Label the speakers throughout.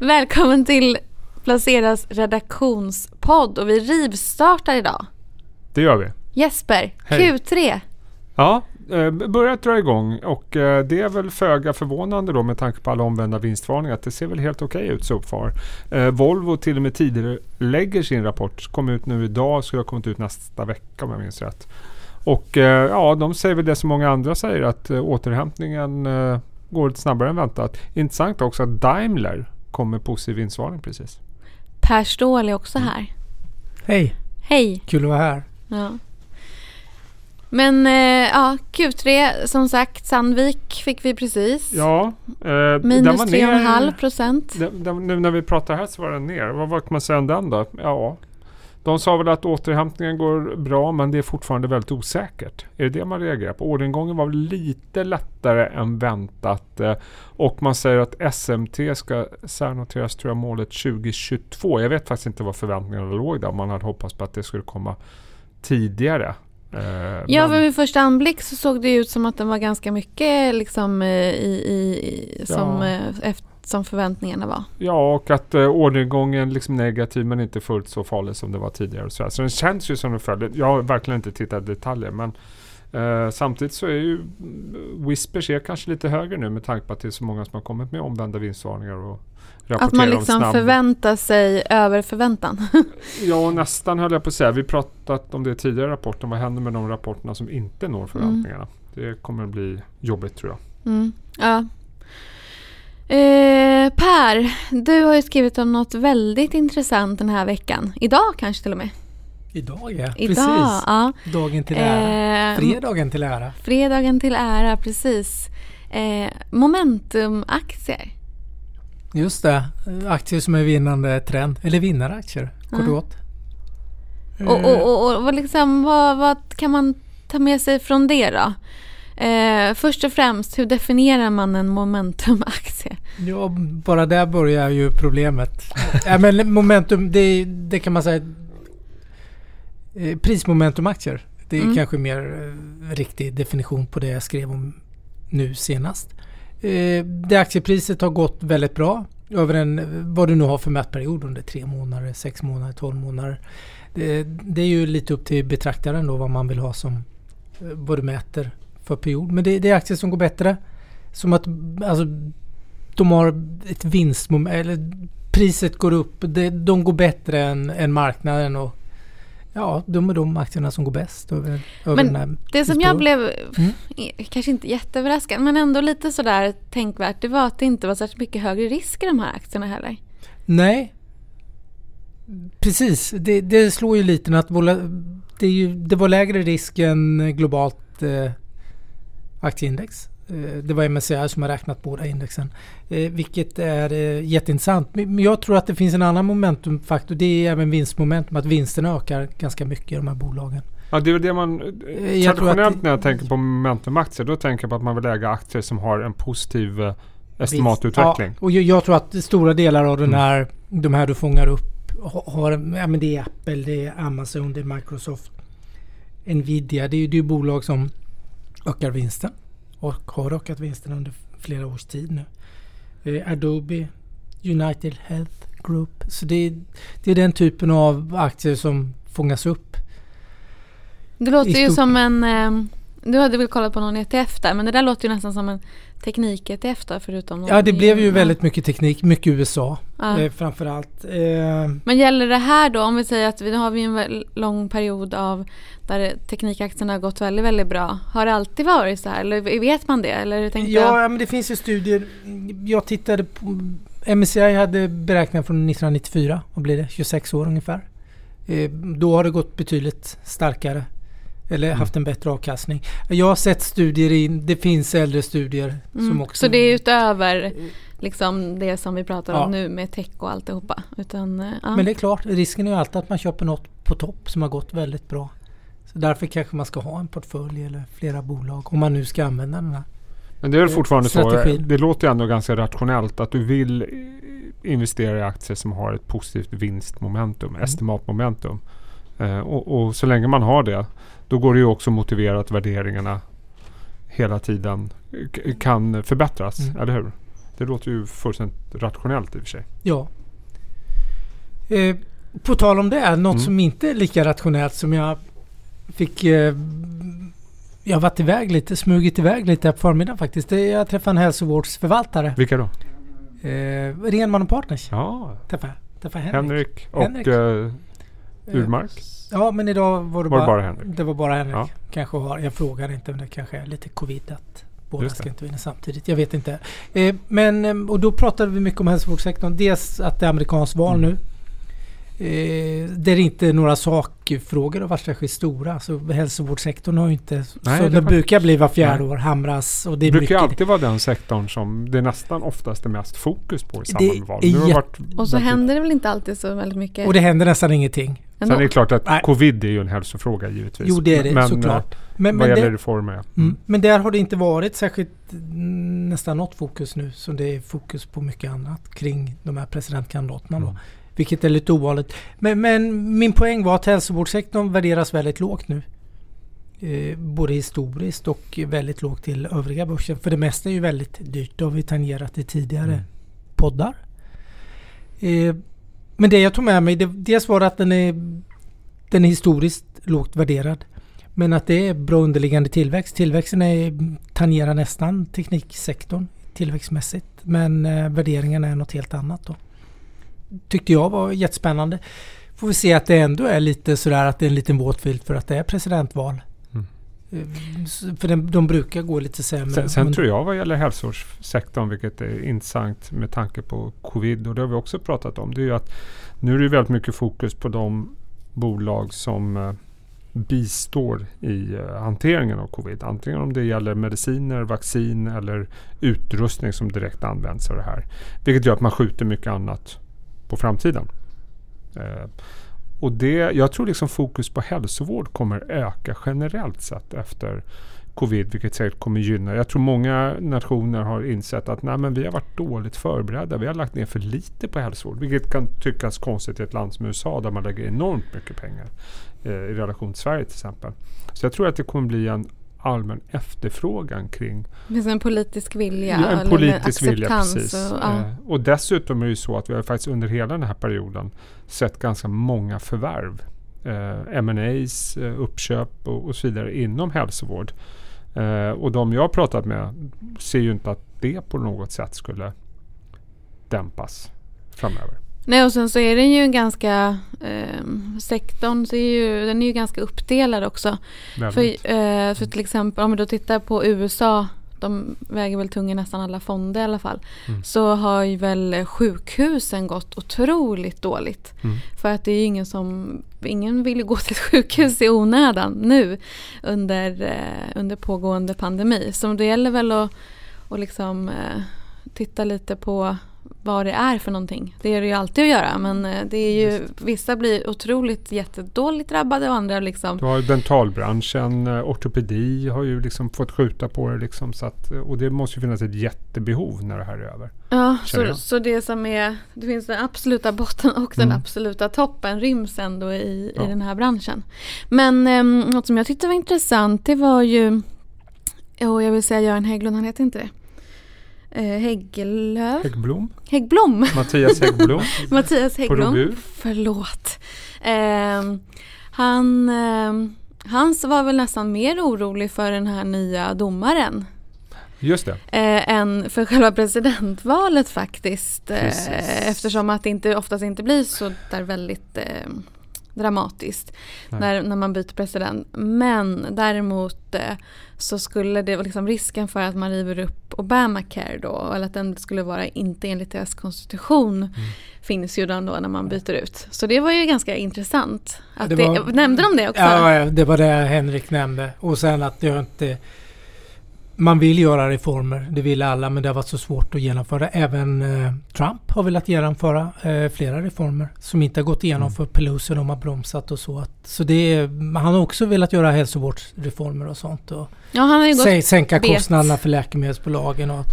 Speaker 1: Välkommen till Placeras redaktionspodd och vi rivstartar idag.
Speaker 2: Det gör vi.
Speaker 1: Jesper,
Speaker 2: Hej.
Speaker 1: Q3.
Speaker 2: Ja, eh, börjat dra igång och eh, det är väl föga förvånande då med tanke på alla omvända vinstvarningar att det ser väl helt okej ut så far. Eh, Volvo till och med tidigare lägger sin rapport. Kom ut nu idag, skulle ha kommit ut nästa vecka om jag minns rätt. Och ja, de säger väl det som många andra säger att återhämtningen går lite snabbare än väntat. Intressant också att Daimler kom med positiv vinstvarning precis.
Speaker 1: Per Ståhl är också här.
Speaker 3: Hej,
Speaker 1: Hej.
Speaker 3: kul att vara här.
Speaker 1: Ja. Men eh, ja, Q3 som sagt, Sandvik fick vi precis.
Speaker 2: Ja, eh,
Speaker 1: Minus
Speaker 2: var ner-
Speaker 1: 3,5 procent.
Speaker 2: Den, den, nu när vi pratar här så var den ner. Vad, vad kan man säga om den då? Ja, de sa väl att återhämtningen går bra men det är fortfarande väldigt osäkert. Är det det man reagerar på? Orderingången var lite lättare än väntat. eh, Och man säger att SMT ska särnoteras tror jag målet 2022. Jag vet faktiskt inte vad förväntningarna låg där. Man hade hoppats på att det skulle komma tidigare. Eh,
Speaker 1: Ja,
Speaker 2: men-
Speaker 1: vid första anblick så såg det ut som att den var ganska mycket liksom eh, i, i, i som,
Speaker 2: Ja.
Speaker 1: eh, efter, som förväntningarna var.
Speaker 2: Ja, och att uh, orderingången liksom negativ men inte fullt så farlig som det var tidigare. Så, så den känns ju som den följer. Jag har verkligen inte tittat i detaljer men eh, samtidigt så är ju mm, Whispers är kanske lite högre nu med tanke på att det är så många som har kommit med omvända vinstvarningar och rapporterar
Speaker 1: Att man
Speaker 2: om
Speaker 1: liksom
Speaker 2: snabb...
Speaker 1: förväntar sig över förväntan.
Speaker 2: Ja, nästan höll jag på att säga. Vi pratat om det i tidigare rapporten. Vad händer med de rapporterna som inte når förväntningarna? Det kommer att bli jobbigt tror jag.
Speaker 1: Mm. Ja. Eh, per, du har ju skrivit om något väldigt intressant den här veckan. Idag kanske till och med.
Speaker 3: Idag ja,
Speaker 1: Idag,
Speaker 3: precis.
Speaker 1: ja.
Speaker 3: Dagen till ära.
Speaker 1: Eh,
Speaker 3: Fredagen till ära.
Speaker 1: fredagen till ära, precis. Eh, Momentumaktier.
Speaker 3: Just det, aktier som är vinnande trend. Eller vinnaraktier, kort och gott.
Speaker 1: Och, och, och, och vad, liksom, vad, vad kan man ta med sig från det då? Eh, först och främst, hur definierar man en momentumaktie?
Speaker 3: Ja, bara där börjar ju problemet. ja, men momentum, det, det kan man säga. Eh, prismomentumaktier. Det är
Speaker 1: Mm.
Speaker 3: kanske mer eh, riktig definition på det jag skrev om nu senast. Eh, det aktiepriset har gått väldigt bra över en, vad du nu har för mätperiod under tre månader, sex månader, tolv månader. Det, det är ju lite upp till betraktaren då vad man vill ha som, eh, vad du mäter för period. Men det, det är aktier som går bättre. Som att, alltså de har ett vinstmoment, eller priset går upp, det, de går bättre än, än marknaden och ja, de är de aktierna som går bäst över, över
Speaker 1: Men
Speaker 3: den här
Speaker 1: Det som jag blev,
Speaker 3: Mm.
Speaker 1: kanske inte jätteöverraskad, men ändå lite sådär tänkvärt, det var att det inte var särskilt mycket högre risk i de här aktierna heller.
Speaker 3: Nej. Precis, det, det slår ju lite att vola, det, ju, det var lägre risk än globalt eh, aktieindex. Eh, det var MSCI som har räknat båda indexen. Eh, vilket är eh, jätteintressant. Men jag tror att det finns en annan momentumfaktor. Det är även vinstmomentum. Att vinsterna ökar ganska mycket i de här bolagen.
Speaker 2: Ja, det är väl det man...
Speaker 3: Jag
Speaker 2: traditionellt när jag tänker på momentumaktier, då tänker jag på att man vill äga aktier som har en positiv eh, estimatutveckling.
Speaker 3: Ja, och jag, jag tror att stora delar av den
Speaker 2: Mm.
Speaker 3: här, de här du fångar upp ha- har, ja men det är Apple, det är Amazon, det är Microsoft, Nvidia. Det är ju bolag som ökar vinsten och har ökat vinsten under flera års tid nu. Eh, Adobe, United Health Group. Så det är, det är den typen av aktier som fångas upp.
Speaker 1: Det låter ju som en, eh, du hade väl kollat på någon ETF där, men det där låter ju nästan som en teknik-ETF förutom någon
Speaker 3: Ja, det blev ju
Speaker 1: ja.
Speaker 3: väldigt mycket teknik, mycket USA
Speaker 1: Ja.
Speaker 3: eh, framförallt. Eh,
Speaker 1: Men gäller det här då, om vi säger att vi, nu har vi en lång period av där teknikaktierna har gått väldigt, väldigt bra. Har det alltid varit så här? Eller vet man det? Eller tänkte jag,
Speaker 3: Ja, men det finns ju studier. Jag tittade på... MSCI hade beräkningar från 1994. Vad blir det? 26 år ungefär. Eh, då har det gått betydligt starkare. Eller
Speaker 2: Mm.
Speaker 3: haft en bättre avkastning. Jag har sett studier in. Det finns äldre studier som
Speaker 1: mm.
Speaker 3: också...
Speaker 1: Så det är utöver liksom det som vi pratar om
Speaker 3: Ja.
Speaker 1: nu med tech och alltihopa? Utan, eh, ja.
Speaker 3: Men det är klart, risken är ju alltid att man köper något på topp som har gått väldigt bra. Så därför kanske man ska ha en portfölj eller flera bolag om man nu ska använda den här.
Speaker 2: Men det är väl fortfarande så.
Speaker 3: Strategin.
Speaker 2: Det låter ju ändå ganska rationellt att du vill eh, investera i aktier som har ett positivt vinstmomentum,
Speaker 3: Mm.
Speaker 2: estimatmomentum. Eh, och, och så länge man har det, då går det ju också att motivera att värderingarna hela tiden kan förbättras,
Speaker 3: Mm.
Speaker 2: eller hur? Det låter ju fullständigt rationellt i och för sig.
Speaker 3: Ja. Eh, på tal om det, något
Speaker 2: Mm.
Speaker 3: som inte är lika rationellt som jag fick... Eh, jag har varit iväg lite, smugit iväg lite på förmiddagen faktiskt. Det jag träffade en hälsovårdsförvaltare.
Speaker 2: Vilka då?
Speaker 3: Eh, Renman och Partners.
Speaker 2: Ja,
Speaker 3: Träffade, träffade Henrik.
Speaker 2: Henrik och
Speaker 3: Henrik.
Speaker 2: eh, Urmark.
Speaker 3: Ja, men idag var det,
Speaker 2: Var
Speaker 3: bara,
Speaker 2: bara Henrik?
Speaker 3: Det var bara Henrik.
Speaker 2: Ja.
Speaker 3: Kanske har, jag frågar inte men det kanske är lite covid att båda ska inte vinna samtidigt. Jag vet inte. Eh, men, eh, och då pratade vi mycket om hälsovårdssektorn. Dels att det är amerikanskt val
Speaker 2: Mm.
Speaker 3: nu. Eh, där inte några sakfrågor har varit särskilt stora. Så hälsovårdssektorn har ju inte,
Speaker 2: Nej,
Speaker 3: som
Speaker 2: det
Speaker 3: det brukar bli var fjärde
Speaker 2: Nej.
Speaker 3: år, hamras. Och det
Speaker 2: Det
Speaker 3: är
Speaker 2: brukar
Speaker 3: mycket.
Speaker 2: alltid vara den sektorn som det är nästan oftast är mest fokus på i
Speaker 3: Det
Speaker 2: samband med val.
Speaker 3: är
Speaker 2: Det har varit
Speaker 1: Och så
Speaker 2: väldigt-
Speaker 1: händer det väl inte alltid så väldigt mycket
Speaker 3: Och det händer nästan ingenting.
Speaker 2: Sen är det klart att
Speaker 3: Nej.
Speaker 2: covid är ju en hälsofråga givetvis.
Speaker 3: Jo, det är det
Speaker 2: men,
Speaker 3: såklart.
Speaker 2: eh,
Speaker 3: Men,
Speaker 2: vad
Speaker 3: men,
Speaker 2: gäller
Speaker 3: det,
Speaker 2: reformer, ja.
Speaker 3: mm, men där har det inte varit särskilt mm, nästan något fokus nu. Så det är fokus på mycket annat kring de här presidentkandidaterna då. Vilket är lite ovanligt. Men, men min poäng var att hälsovårdssektorn värderas väldigt lågt nu. Eh, både historiskt och väldigt lågt till övriga börsen. För det mesta är ju väldigt dyrt. Det har vi tangerat i tidigare
Speaker 2: Mm.
Speaker 3: poddar. Eh, men det jag tog med mig, det, dels var att den är, den är historiskt lågt värderad. Men att det är bra underliggande tillväxt. Tillväxten är, tangerar nästan tekniksektorn tillväxtmässigt. Men eh, värderingarna är något helt annat då. Tyckte jag var jättespännande. Får vi se att det ändå är lite sådär att det är en liten våt filt för att det är presidentval.
Speaker 2: Mm.
Speaker 3: Eh, För den, de brukar gå lite sämre.
Speaker 2: Sen, sen tror jag vad gäller hälsovårdssektorn, vilket är intressant med tanke på covid och det har vi också pratat om, det är ju att nu är det väldigt mycket fokus på de bolag som eh, bistår i eh, hanteringen av covid. Antingen om det gäller mediciner, vaccin eller utrustning som direkt används av det här. Vilket gör att man skjuter mycket annat på framtiden. Eh, och det, jag tror liksom fokus på hälsovård kommer öka generellt sett efter covid, vilket säkert kommer gynna. Jag tror många nationer har insett att nej, men vi har varit dåligt förberedda. Vi har lagt ner för lite på hälsovård, vilket kan tyckas konstigt i ett land som USA där man lägger enormt mycket pengar eh, i relation till Sverige till exempel. Så jag tror att det kommer bli en allmän efterfrågan kring
Speaker 1: Det finns en politisk vilja.
Speaker 2: Ja, en
Speaker 1: eller
Speaker 2: politisk vilja,
Speaker 1: acceptans
Speaker 2: precis.
Speaker 1: Och, ja.
Speaker 2: Eh, och dessutom är det ju så att vi har faktiskt under hela den här perioden sett ganska många förvärv. Eh, M&As, eh, uppköp och, och så vidare inom hälsovård. Eh, och de jag har pratat med ser ju inte att det på något sätt skulle dämpas framöver.
Speaker 1: Nej och sen så är den ju ganska, eh, sektorn så är ju, den är ju ganska uppdelad också.
Speaker 2: Väldigt.
Speaker 1: För, eh, för till exempel om då tittar på USA, de väger väl tunga i nästan alla fonder i alla fall.
Speaker 2: Mm.
Speaker 1: Så har ju väl sjukhusen gått otroligt dåligt.
Speaker 2: Mm.
Speaker 1: För att det är ju ingen som, ingen vill gå till ett sjukhus i onödan nu under, eh, under pågående pandemi. Så det gäller väl att, att liksom eh, titta lite på vad det är för någonting. Det är det ju alltid att göra men eh, det är ju, vissa blir otroligt jättedåligt drabbade och andra liksom
Speaker 2: Du har ju dentalbranschen, eh, ortopedi har ju liksom fått skjuta på det. Liksom, så att, och det måste ju finnas ett jättebehov när det här är över.
Speaker 1: Ja, så, så det som är, det finns den absoluta botten och den
Speaker 2: Mm.
Speaker 1: absoluta toppen ryms ändå i,
Speaker 2: Ja.
Speaker 1: i den här branschen. Men um, något som jag tyckte var intressant det var ju, och jag vill säga Göran Hägglund, han heter inte det. Eh, Hägglöf?
Speaker 2: Häggblom,
Speaker 1: Häggblom?
Speaker 2: Mattias Häggblom.
Speaker 1: Mattias.
Speaker 2: Robur.
Speaker 1: Förlåt. Ehm, han, um, hans var väl nästan mer orolig för den här nya domaren
Speaker 2: Just det.
Speaker 1: eh, än för själva presidentvalet faktiskt. Eh, eftersom att det inte, oftast inte blir så där väldigt eh, dramatiskt
Speaker 2: Nej.
Speaker 1: när, när man byter president. Men däremot eh, så skulle det vara liksom risken för att man river upp Obamacare då eller att den skulle vara inte enligt deras konstitution
Speaker 2: Mm.
Speaker 1: finns ju då när man byter ut. Så det var ju ganska intressant. Att
Speaker 3: Det
Speaker 1: det
Speaker 3: var-
Speaker 1: nämnde de det också?
Speaker 3: Ja, det var det Henrik nämnde. Och sen att det inte... Man vill göra reformer, det vill alla, men det har varit så svårt att genomföra. Även eh, Trump har velat genomföra eh, flera reformer som inte har gått igenom
Speaker 2: Mm.
Speaker 3: för Pelosi. De har bromsat och så. Att, så det är, han har också velat göra hälsovårdsreformer och sånt. Och
Speaker 1: Ja, han har ju gått
Speaker 3: sä- sänka
Speaker 1: bet.
Speaker 3: kostnaderna för läkemedelsbolagen och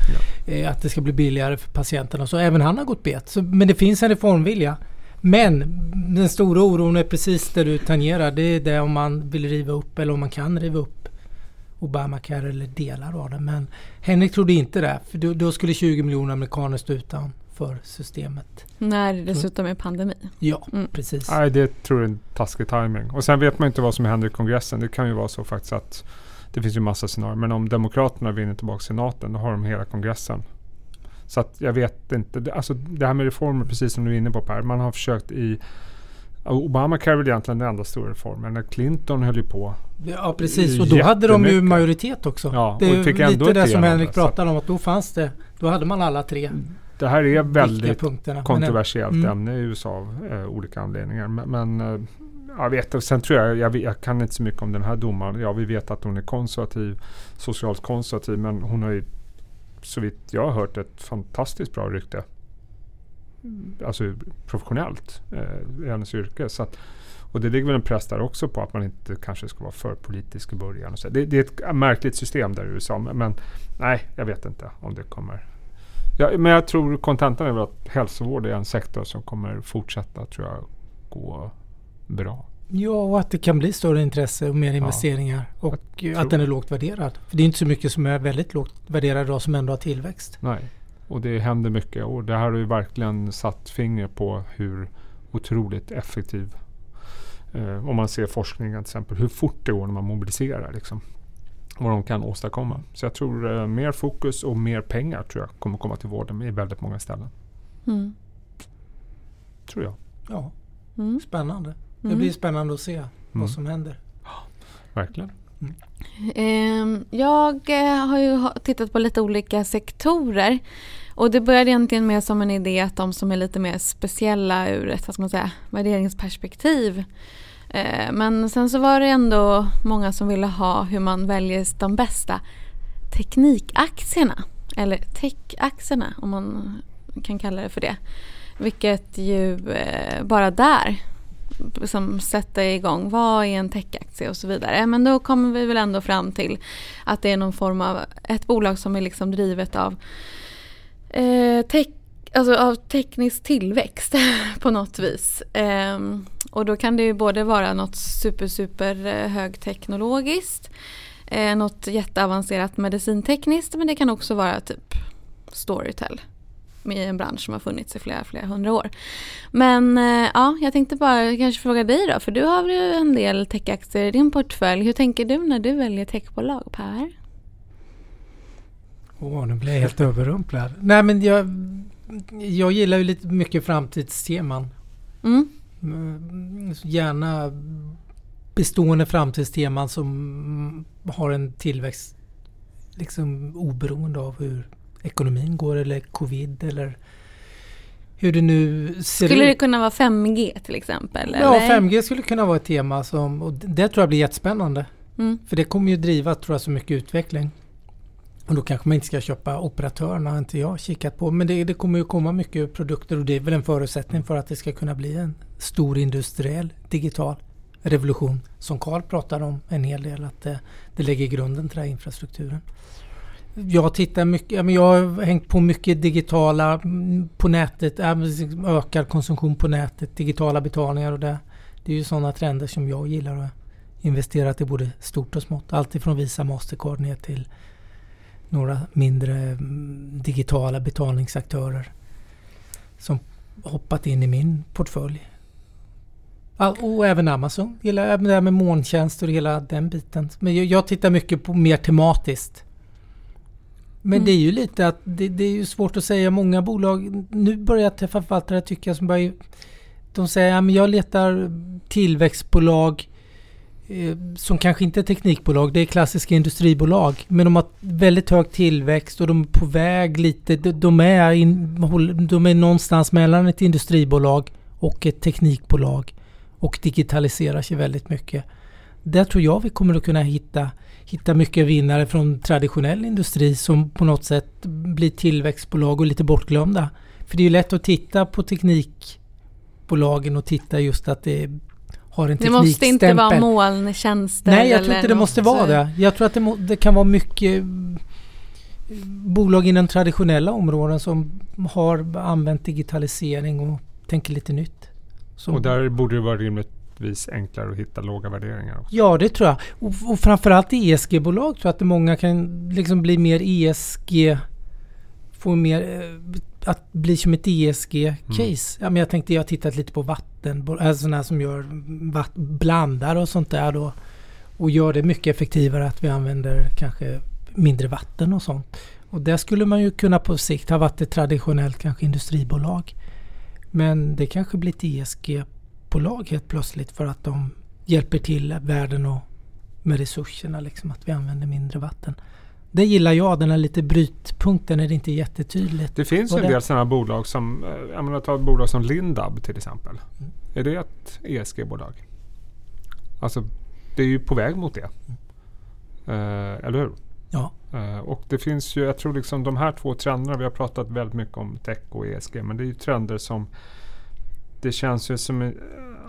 Speaker 3: eh, att det ska bli billigare för patienterna. och Så även han har gått bet. Så, men det finns en reformvilja. Men den stora oron är precis det du tangerar. Det är det om man vill riva upp eller om man kan riva upp Obamacare eller delar av det. Men Henrik trodde inte det. För då, då skulle 20 miljoner amerikaner stå utanför systemet.
Speaker 1: När det dessutom är pandemi.
Speaker 3: Ja,
Speaker 1: Mm.
Speaker 3: precis.
Speaker 2: Nej, det tror jag är en taskig timing. Och sen vet man inte vad som händer i kongressen. Det kan ju vara så faktiskt att det finns ju massa scenarier. Men om Demokraterna vinner tillbaka senaten, då har de hela kongressen. Så att jag vet inte. Det- Alltså det här med reformer, precis som du är inne på Per. Man har försökt i Obamacare är väl egentligen den enda stora reformen. När Clinton höll ju på.
Speaker 3: Ja precis och då hade de ju majoritet också.
Speaker 2: Ja,
Speaker 3: det är lite det som Henrik pratade om att då fanns det. Då hade man alla tre
Speaker 2: Det här är väldigt.
Speaker 3: Men-
Speaker 2: kontroversiellt
Speaker 3: Mm.
Speaker 2: ämne i USA av eh, olika anledningar. Men, men eh, jag vet, sen tror jag, jag, jag kan inte så mycket om den här domaren. Ja, vi vet att hon är konservativ, socialt konservativ, men hon har ju så vitt jag har hört ett fantastiskt bra rykte. Alltså professionellt eh, i hennes yrke. Så att, och det ligger väl en press där också på att man inte kanske ska vara för politisk i början. Och så. Det, det är ett märkligt system där i USA. Men, nej, jag vet inte om det kommer Ja, men jag tror kontentan är väl att hälsovård är en sektor som kommer fortsätta tror jag gå bra.
Speaker 3: Ja, och att det kan bli större intresse och mer investeringar. Och
Speaker 2: Jag
Speaker 3: att den är lågt värderad. För det är inte så mycket som är väldigt lågt värderad idag som ändå har tillväxt.
Speaker 2: Nej. Och det händer mycket och det här har ju verkligen satt finger på hur otroligt effektiv eh, om man ser forskningen till exempel, hur fort det går när man mobiliserar liksom. Vad de kan åstadkomma. Så jag tror eh, mer fokus och mer pengar tror jag kommer komma till vården i väldigt många ställen.
Speaker 1: Mm.
Speaker 2: Tror jag.
Speaker 3: Ja,
Speaker 1: Mm.
Speaker 3: spännande. Det
Speaker 1: Mm.
Speaker 3: blir spännande att se
Speaker 2: Mm.
Speaker 3: vad som händer.
Speaker 2: Verkligen.
Speaker 1: Ehm, jag eh, har ju tittat på lite olika sektorer. Och det började egentligen med som en idé att de som är lite mer speciella ur ett vad ska man säga, värderingsperspektiv. Eh, men sen så var det ändå många som ville ha hur man väljer de bästa teknikaktierna. Eller techaktierna om man kan kalla det för det. Vilket ju eh, bara där liksom sätta igång vad är en techaktie och så vidare. Men då kommer vi väl ändå fram till att det är någon form av ett bolag som är liksom drivet av, eh, tech, alltså av teknisk tillväxt på något vis. Eh, och då kan det ju både vara något super super eh, högteknologiskt, eh, något jätteavancerat medicintekniskt men det kan också vara typ Storytel i en bransch som har funnits i flera, flera hundra år. Men eh, ja, jag tänkte bara kanske fråga dig då, för du har ju en del techaktier i din portfölj. Hur tänker du när du väljer techbolag, Per?
Speaker 3: Åh, nu blir jag helt överrumplad. Nej, men jag, jag gillar ju lite mycket framtidsteman.
Speaker 1: Mm.
Speaker 3: Mm, Gärna bestående framtidsteman som har en tillväxt liksom oberoende av hur ekonomin går eller covid eller hur det nu ser
Speaker 1: Skulle det
Speaker 3: ut.
Speaker 1: kunna vara 5G till exempel?
Speaker 3: Ja,
Speaker 1: eller?
Speaker 3: 5G skulle kunna vara ett tema som, och det tror jag blir jättespännande.
Speaker 1: Mm.
Speaker 3: För det kommer ju driva, tror jag, så mycket utveckling. Och då kanske man inte ska köpa operatörerna, har inte jag kikat på. Men det, det kommer ju komma mycket produkter och det är väl en förutsättning för att det ska kunna bli en stor industriell digital revolution. Som Carl pratar om en hel del, att det, det lägger grunden till den här infrastrukturen. Jag tittar mycket, jag har hängt på mycket digitala mm, på nätet, ökad konsumtion på nätet, digitala betalningar och det. Det är ju sådana trender som jag gillar att investerat i både stort och smått. Allt ifrån Visa Mastercard ner till några mindre mm, digitala betalningsaktörer som hoppat in i min portfölj. Och även Amazon. Gillar det här med molntjänster och hela den biten. Men jag, jag tittar mycket på mer tematiskt. Men
Speaker 1: Mm.
Speaker 3: det är ju lite att det, det är ju svårt att säga. Många bolag, nu börjar jag träffa förvaltare tycker jag som börjar de säger att jag letar tillväxtbolag eh, som kanske inte är teknikbolag, det är klassiska industribolag. Men de har väldigt hög tillväxt och de är på väg lite, de, de, är, in, de är någonstans mellan ett industribolag och ett teknikbolag och digitaliserar sig väldigt mycket. Där tror jag vi kommer att kunna hitta, hitta mycket vinnare från traditionell industri som på något sätt blir tillväxtbolag och lite bortglömda. För det är ju lätt att titta på teknikbolagen och titta just att det har en
Speaker 1: Det måste inte vara
Speaker 3: teknikstämpel.
Speaker 1: molntjänster
Speaker 3: Nej, jag tror inte det måste vara det. Jag tror att det, må, det kan vara mycket bolag inom traditionella områden som har använt digitalisering och tänker lite nytt. Som,
Speaker 2: Och där borde det vara rimligt vis enklare att hitta låga värderingar. Också.
Speaker 3: Ja, det tror jag. Och, och framförallt ESG-bolag tror jag att många kan liksom bli mer ESG... Få mer... Eh, att bli som ett ESG-case. Mm. Ja, men jag tänkte, jag har tittat lite på vatten, alltså sådana som gör vatt, blandar och sånt där då. Och gör det mycket effektivare att vi använder kanske mindre vatten och sånt. Och det skulle man ju kunna på sikt ha varit ett traditionellt kanske industribolag. Men det kanske blir ett ESG-bolag helt plötsligt för att de hjälper till världen och med resurserna liksom att vi använder mindre vatten. Det gillar jag, den här lite brytpunkten när det inte är jättetydligt.
Speaker 2: Det finns ju en del sådana bolag som, eh, jag menar ta ett bolag som Lindab till exempel. Mm. Är det ett ESG-bolag? Alltså det är ju på väg mot det. Mm. Eh, eller hur?
Speaker 3: Ja.
Speaker 2: Uh, och det finns ju, jag tror liksom de här två trenderna, vi har pratat väldigt mycket om tech och ESG, men det är ju trender som det känns ju som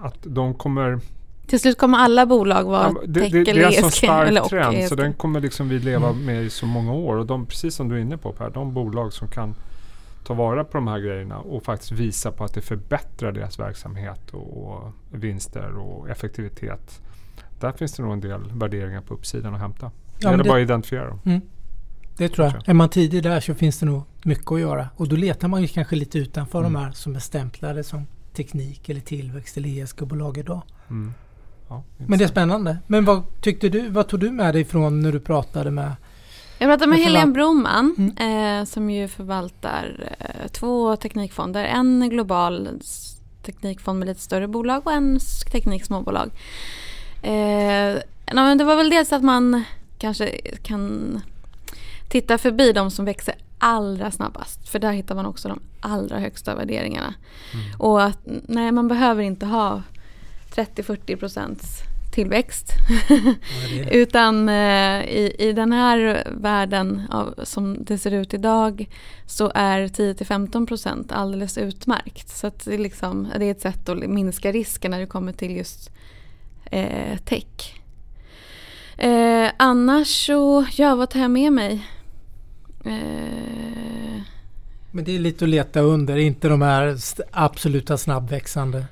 Speaker 2: att de kommer
Speaker 1: till slut kommer alla bolag vara ja,
Speaker 2: det,
Speaker 1: tech
Speaker 2: det. Det är en sån stark trend ESG. så den kommer liksom vi leva mm. med i så många år. Och de, precis som du är inne på Per, de bolag som kan ta vara på de här grejerna och faktiskt visa på att det förbättrar deras verksamhet och, och vinster och effektivitet. Där finns det nog en del värderingar på uppsidan att hämta. Ja, det gäller bara att identifiera dem. Mm.
Speaker 3: Det tror jag. Är man tidig där så finns det nog mycket att göra. Och då letar man ju kanske lite utanför mm. de här som är stämplade som teknik eller tillväxt eller ESG-bolag idag. Mm. Ja, Men det är spännande. Men vad tyckte du? Vad tog du med dig ifrån när du pratade med
Speaker 1: jag pratade med Helene Broman mm. eh, som ju förvaltar eh, två teknikfonder. En global teknikfond med lite större bolag och en tekniksmåbolag. Eh, det var väl dels att man kanske kan titta förbi de som växer allra snabbast. För där hittar man också de allra högsta värderingarna. Mm. Och att nej, man behöver inte ha 30-40 procents tillväxt. Utan eh, i, i den här världen av, som det ser ut idag så är 10-15 procent alldeles utmärkt. Så det, liksom, det är ett sätt att minska risken när det kommer till just eh, tech. Eh, annars så, ja vad tar jag med mig?
Speaker 3: Eh, Men det är lite att leta under, inte de här absoluta snabbväxande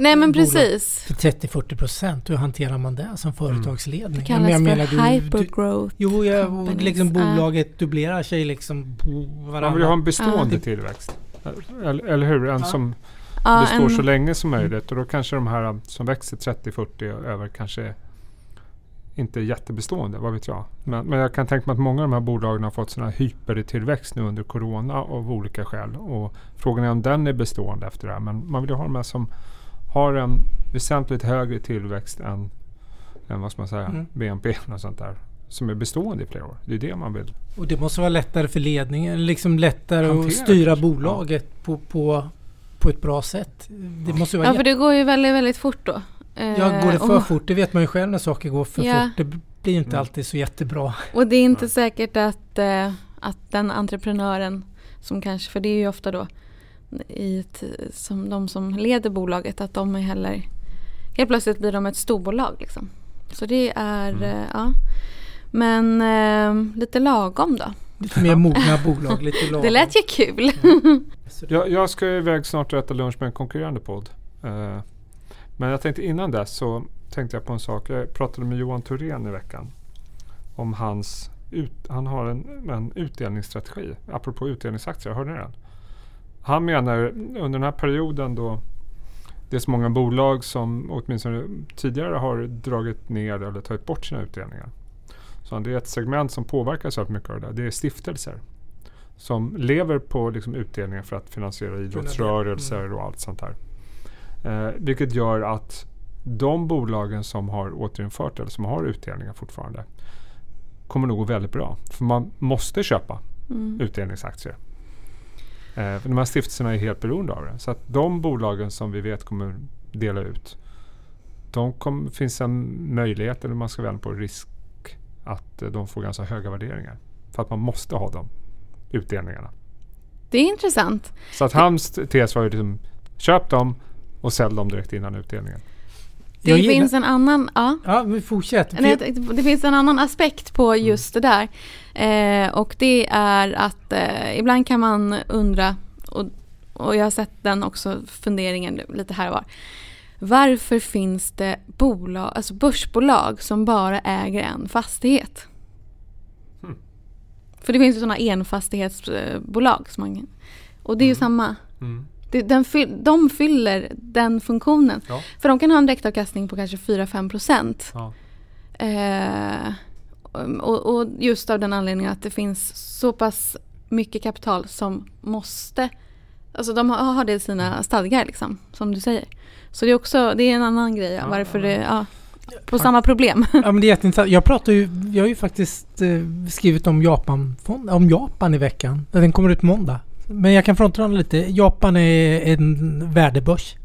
Speaker 1: Nej men precis.
Speaker 3: För 30-40 procent, hur hanterar man det som företagsledning?
Speaker 1: Det kallas jag menar, för hypergrowth.
Speaker 3: Jo, ja, liksom bolaget dubblerar sig liksom på
Speaker 2: varandra. Man vill ha en bestående ah. tillväxt. Eller, eller hur? En ah. som ah, består en, så länge som möjligt. Och då kanske de här som växer 30-40 över kanske inte jättebestående, vad vet jag. Men, men, jag kan tänka mig att många av de här bolagen har fått sådana hypertillväxt nu under Corona av olika skäl. Och frågan är om den är bestående efter det här. Men man vill ju ha de här som har en väsentligt högre tillväxt än, än vad ska man säga, mm. BNP och sånt där. Som är bestående i flera år. Det är det man vill.
Speaker 3: Och det måste vara lättare för ledningen, liksom lättare Hantera, att styra bolaget ja. på, på, på ett bra sätt. Det måste vara
Speaker 1: ja, för det går ju väldigt, väldigt fort då.
Speaker 3: Ja, går det för och, fort? Det vet man ju själv när saker går för ja. fort. Det blir inte alltid så jättebra.
Speaker 1: Och det är inte säkert att, eh, att den entreprenören som kanske, för det är ju ofta då i ett, som de som leder bolaget, att de är heller Helt plötsligt blir de ett storbolag liksom. Så det är, mm. eh, ja. Men eh, lite lagom då.
Speaker 3: Lite mer mogna bolag, lite lagom.
Speaker 1: Det lät ju kul.
Speaker 2: Mm. jag, jag ska iväg snart och äta lunch med en konkurrerande podd. Uh, men jag tänkte innan dess så tänkte jag på en sak. Jag pratade med Johan Thorén i veckan. Om hans, ut, han har en, en utdelningsstrategi. Apropå utdelningsaktier, hörde ni den? Han menar under den här perioden då det är så många bolag som åtminstone tidigare har dragit ner eller tagit bort sina utdelningar. Så det är ett segment som påverkas av mycket av det där. Det är stiftelser som lever på liksom utdelningar för att finansiera idrottsrörelser mm. och allt sånt där. Eh, vilket gör att de bolagen som har återinfört eller som har utdelningar fortfarande kommer nog gå väldigt bra. För man måste köpa mm. utdelningsaktier. Eh, för de här stiftelserna är helt beroende av det. Så att de bolagen som vi vet kommer dela ut de kom, finns en möjlighet, eller man ska vända på risk, att eh, de får ganska höga värderingar. För att man måste ha de utdelningarna.
Speaker 1: Det är intressant.
Speaker 2: Så att hans tes var ju liksom, köp dem och sälj dem direkt innan utdelningen.
Speaker 1: Det jag finns en annan, ja.
Speaker 3: Ja, men fortsätt.
Speaker 1: Nej, det finns en annan aspekt på mm. just mm. det där. Eh, och det är att eh, ibland kan man undra, och, och jag har sett den också funderingen lite här och var. Varför finns det bolag, alltså börsbolag som bara äger en fastighet?
Speaker 2: Hmm.
Speaker 1: För det finns ju sådana enfastighetsbolag. Som man, och det är ju
Speaker 2: Mm.
Speaker 1: samma.
Speaker 2: Mm.
Speaker 1: Det, den fyll, de fyller den funktionen.
Speaker 2: Ja.
Speaker 1: För de kan ha en direktavkastning på kanske 4-5 procent.
Speaker 2: Ja.
Speaker 1: Eh, och, och just av den anledningen att det finns så pass mycket kapital som måste Alltså de har, har det i sina stadgar liksom, som du säger. Så det är också, det är en annan grej, ja, varför det, ja, på samma problem.
Speaker 3: Ja men det är jätteintressant. Jag pratar ju, jag har ju faktiskt eh, skrivit om Japan, om Japan i veckan. Den kommer ut måndag. Men jag kan fronta den lite. Japan är en värdebörs.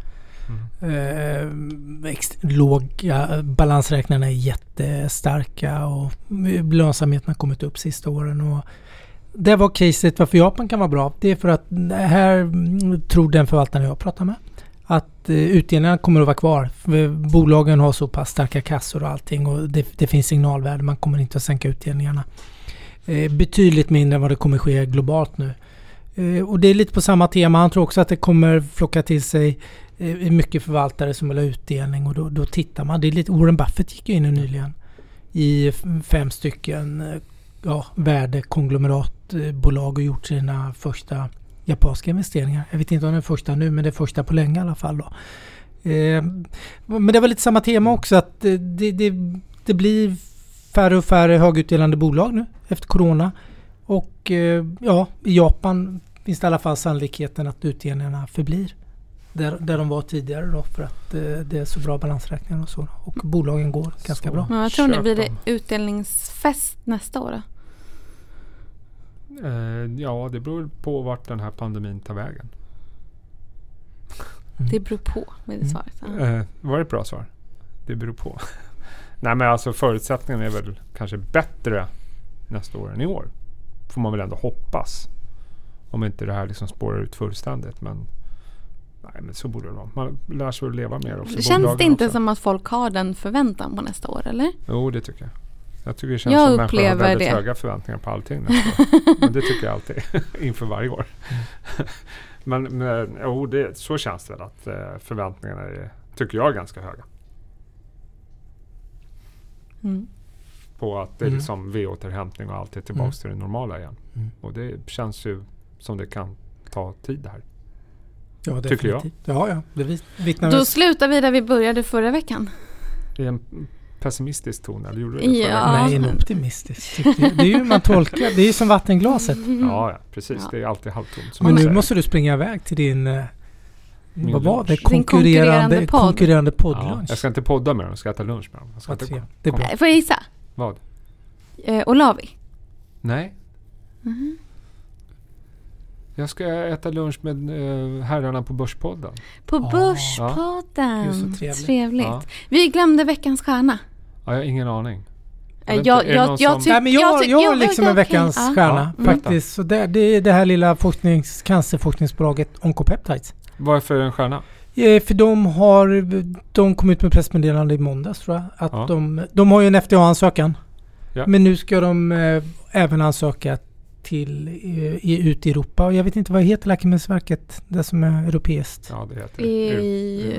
Speaker 2: Mm.
Speaker 3: Eh, låga balansräknarna är jättestarka och lönsamheten har kommit upp sista åren. Och det var caset varför Japan kan vara bra. Det är för att här mm, tror den förvaltaren jag pratar med att eh, utdelningarna kommer att vara kvar. Bolagen har så pass starka kassor och allting och det, det finns signalvärde. Man kommer inte att sänka utdelningarna. Eh, betydligt mindre än vad det kommer ske globalt nu. Eh, och det är lite på samma tema. Han tror också att det kommer flocka till sig eh, mycket förvaltare som vill ha utdelning och då, då tittar man. Det är lite, Warren Buffett gick ju in nyligen i fem stycken eh, ja, värdekonglomeratbolag och gjort sina första japanska investeringar. Jag vet inte om det är första nu men det är första på länge i alla fall. Då. Eh, men det var lite samma tema också att det, det, det blir färre och färre högutdelande bolag nu efter Corona. Och eh, ja, i Japan finns det i alla fall sannolikheten att utdelningarna förblir där, där de var tidigare då för att eh, det är så bra balansräkningar och så. Och bolagen går ganska
Speaker 2: Så.
Speaker 3: bra.
Speaker 1: Men vad tror ni,
Speaker 2: Köp
Speaker 1: blir det utdelningsfest nästa år då?
Speaker 2: Eh, ja, det beror på vart den här pandemin tar vägen.
Speaker 3: Mm.
Speaker 1: Det beror på, med det
Speaker 3: Mm.
Speaker 1: svaret.
Speaker 2: Eh, var det ett bra svar? Det beror på. Nej men alltså förutsättningarna är väl kanske bättre nästa år än i år. Får man väl ändå hoppas. Om inte det här liksom spårar ut fullständigt. Men, nej, men så borde det vara. Man lär sig att leva mer också.
Speaker 1: Känns det inte
Speaker 2: också.
Speaker 1: som att folk har den förväntan på nästa år, eller?
Speaker 2: Jo, det tycker jag. Jag tycker det känns
Speaker 1: Jag
Speaker 2: som människor har väldigt
Speaker 1: det.
Speaker 2: höga förväntningar på allting nästa år. Men det tycker jag alltid. inför varje år. men men jo, det, så känns det väl att eh, förväntningarna är, tycker jag är ganska höga.
Speaker 1: Mm.
Speaker 2: På att det är
Speaker 3: Mm.
Speaker 2: liksom V-återhämtning och allt är tillbaka
Speaker 3: Mm.
Speaker 2: till det normala igen.
Speaker 3: Mm.
Speaker 2: Och det känns ju som det kan ta tid här.
Speaker 3: Ja,
Speaker 2: Tycker jag.
Speaker 3: Ja, ja. Det vi- vittnar
Speaker 1: Då slutar vi där vi började förra veckan.
Speaker 2: I en pessimistisk ton, eller gjorde du det förra
Speaker 1: Ja.
Speaker 3: Nej, en optimistisk. Det är ju man tolkar. Det är ju som vattenglaset.
Speaker 2: Ja, ja, precis.
Speaker 1: Ja.
Speaker 2: Det är alltid halvtomt.
Speaker 3: Men nu
Speaker 2: säger.
Speaker 3: måste du springa iväg till din... eh,
Speaker 2: Min
Speaker 3: vad var det?
Speaker 1: konkurrerande
Speaker 3: Konkurrerande,
Speaker 1: podd.
Speaker 3: konkurrerande
Speaker 2: Ja,
Speaker 3: poddlunch.
Speaker 2: jag ska inte podda med dem, jag ska äta lunch med dem. Jag ska inte.
Speaker 3: Det är bra.
Speaker 1: Får jag gissa?
Speaker 2: Vad?
Speaker 1: Eh, Olavi?
Speaker 2: Nej,
Speaker 1: Mhm.
Speaker 2: jag ska äta lunch med eh, herrarna på Börspodden.
Speaker 1: På
Speaker 3: Ah.
Speaker 1: Börspodden.
Speaker 3: Så trevligt.
Speaker 1: Trevligt.
Speaker 2: Ja.
Speaker 1: Vi glömde veckans stjärna.
Speaker 2: Ja, jag har ingen aning.
Speaker 1: Eh, Jag,
Speaker 2: inte, är det
Speaker 1: jag,
Speaker 2: någon
Speaker 1: jag,
Speaker 2: som-
Speaker 1: tyck-
Speaker 3: Nej, men jag,
Speaker 1: tyck-
Speaker 3: jag har liksom en veckans.
Speaker 1: Ja.
Speaker 3: stjärna
Speaker 2: Ja,
Speaker 3: faktiskt. Så det, det är det här lilla forsknings, cancerforskningsbolaget Oncopeptides.
Speaker 2: Varför en stjärna?
Speaker 3: Eh, För de har, de kom ut med pressmeddelande i måndags tror jag. Att
Speaker 2: Ja.
Speaker 3: de, de har ju en FDA-ansökan.
Speaker 2: Ja.
Speaker 3: Men nu ska de eh, även ansöka till eh, i, ut i Europa. Och jag vet inte vad heter Läkemedelsverket, det som är europeiskt.
Speaker 2: Ja, det heter det.
Speaker 1: I,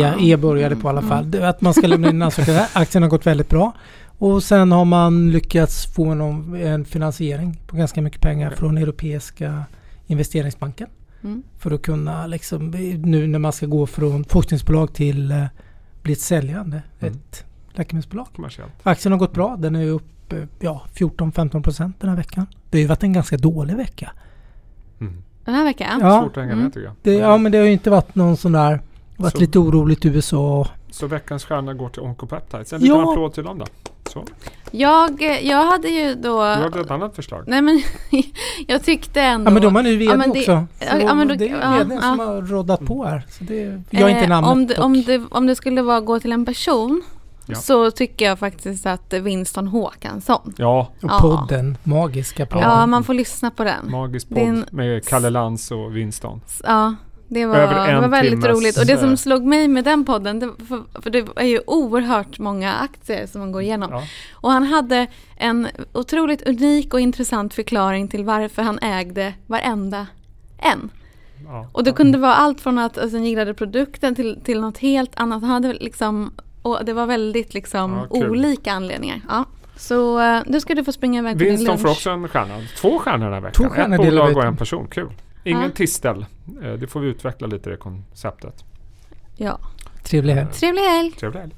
Speaker 2: Ja.
Speaker 3: E, e började på alla
Speaker 1: Mm.
Speaker 3: fall. Att man ska lämna in en ansökan. Aktien har gått väldigt bra. Och sen har man lyckats få en, en finansiering på ganska mycket pengar
Speaker 2: Okej.
Speaker 3: från Europeiska investeringsbanken.
Speaker 1: Mm.
Speaker 3: För att kunna liksom, nu när man ska gå från forskningsbolag till eh, bli ett säljande,
Speaker 2: Mm.
Speaker 3: ett läkemedelsbolag.
Speaker 2: Kommersiellt.
Speaker 3: Aktien har gått bra. Den är upp eh, ja, 14-15 procent den här veckan. Det har ju varit en ganska dålig vecka.
Speaker 2: Mm.
Speaker 1: Den här veckan?
Speaker 3: Ja.
Speaker 2: Svårt att hänga
Speaker 1: Mm.
Speaker 2: med tycker jag.
Speaker 3: Det, ja men det har ju inte varit någon sån där, varit
Speaker 2: Så-
Speaker 3: lite oroligt i USA.
Speaker 2: Så veckans stjärna går till Oncopeptides. En liten
Speaker 3: Ja.
Speaker 2: applåd till dem då. Så.
Speaker 1: Jag, jag hade ju då...
Speaker 2: Du hade ett annat förslag.
Speaker 1: Nej men jag tyckte ändå...
Speaker 3: Ja men de har nu VD
Speaker 1: Ja, men det-
Speaker 3: också. Så
Speaker 1: ja, men då-
Speaker 3: det är
Speaker 1: ja,
Speaker 3: vdn som
Speaker 1: ja.
Speaker 3: har råddat på här. Så det, jag är inte
Speaker 1: Eh,
Speaker 3: namnet
Speaker 1: om, det,
Speaker 3: dock.
Speaker 1: om, det, om det skulle vara gå till en person
Speaker 2: Ja.
Speaker 1: så tycker jag faktiskt att Winston Håkansson.
Speaker 2: Ja,
Speaker 3: Och
Speaker 1: Ja.
Speaker 3: podden, magiska podden.
Speaker 1: Ja, man får lyssna på den.
Speaker 2: magisk podd
Speaker 1: en-
Speaker 2: med Kalle Lantz och Winston.
Speaker 1: Ja, det var, det var väldigt
Speaker 2: timmes...
Speaker 1: roligt. Och det som eh, slog mig med den podden, det, för, för, det är ju oerhört många aktier som man går igenom.
Speaker 2: Ja.
Speaker 1: Och han hade en otroligt unik och intressant förklaring till varför han ägde varenda en.
Speaker 2: Ja.
Speaker 1: Och det kunde vara allt från att alltså, han gillade produkten till, till något helt annat. Han hade liksom, och det var väldigt liksom
Speaker 2: ja,
Speaker 1: olika anledningar. Ja. Så eh, nu ska du få springa iväg till din lunch.
Speaker 2: Winston får också en stjärna. Två stjärnor den här veckan.
Speaker 3: Två stjärnor
Speaker 2: Ett bolag och en person. Kul. Ingen
Speaker 1: ja.
Speaker 2: tistel. Eh, det får vi utveckla lite det konceptet.
Speaker 1: Ja.
Speaker 3: Trevlig helg.
Speaker 1: Trevlig helg.
Speaker 2: Trevlig helg.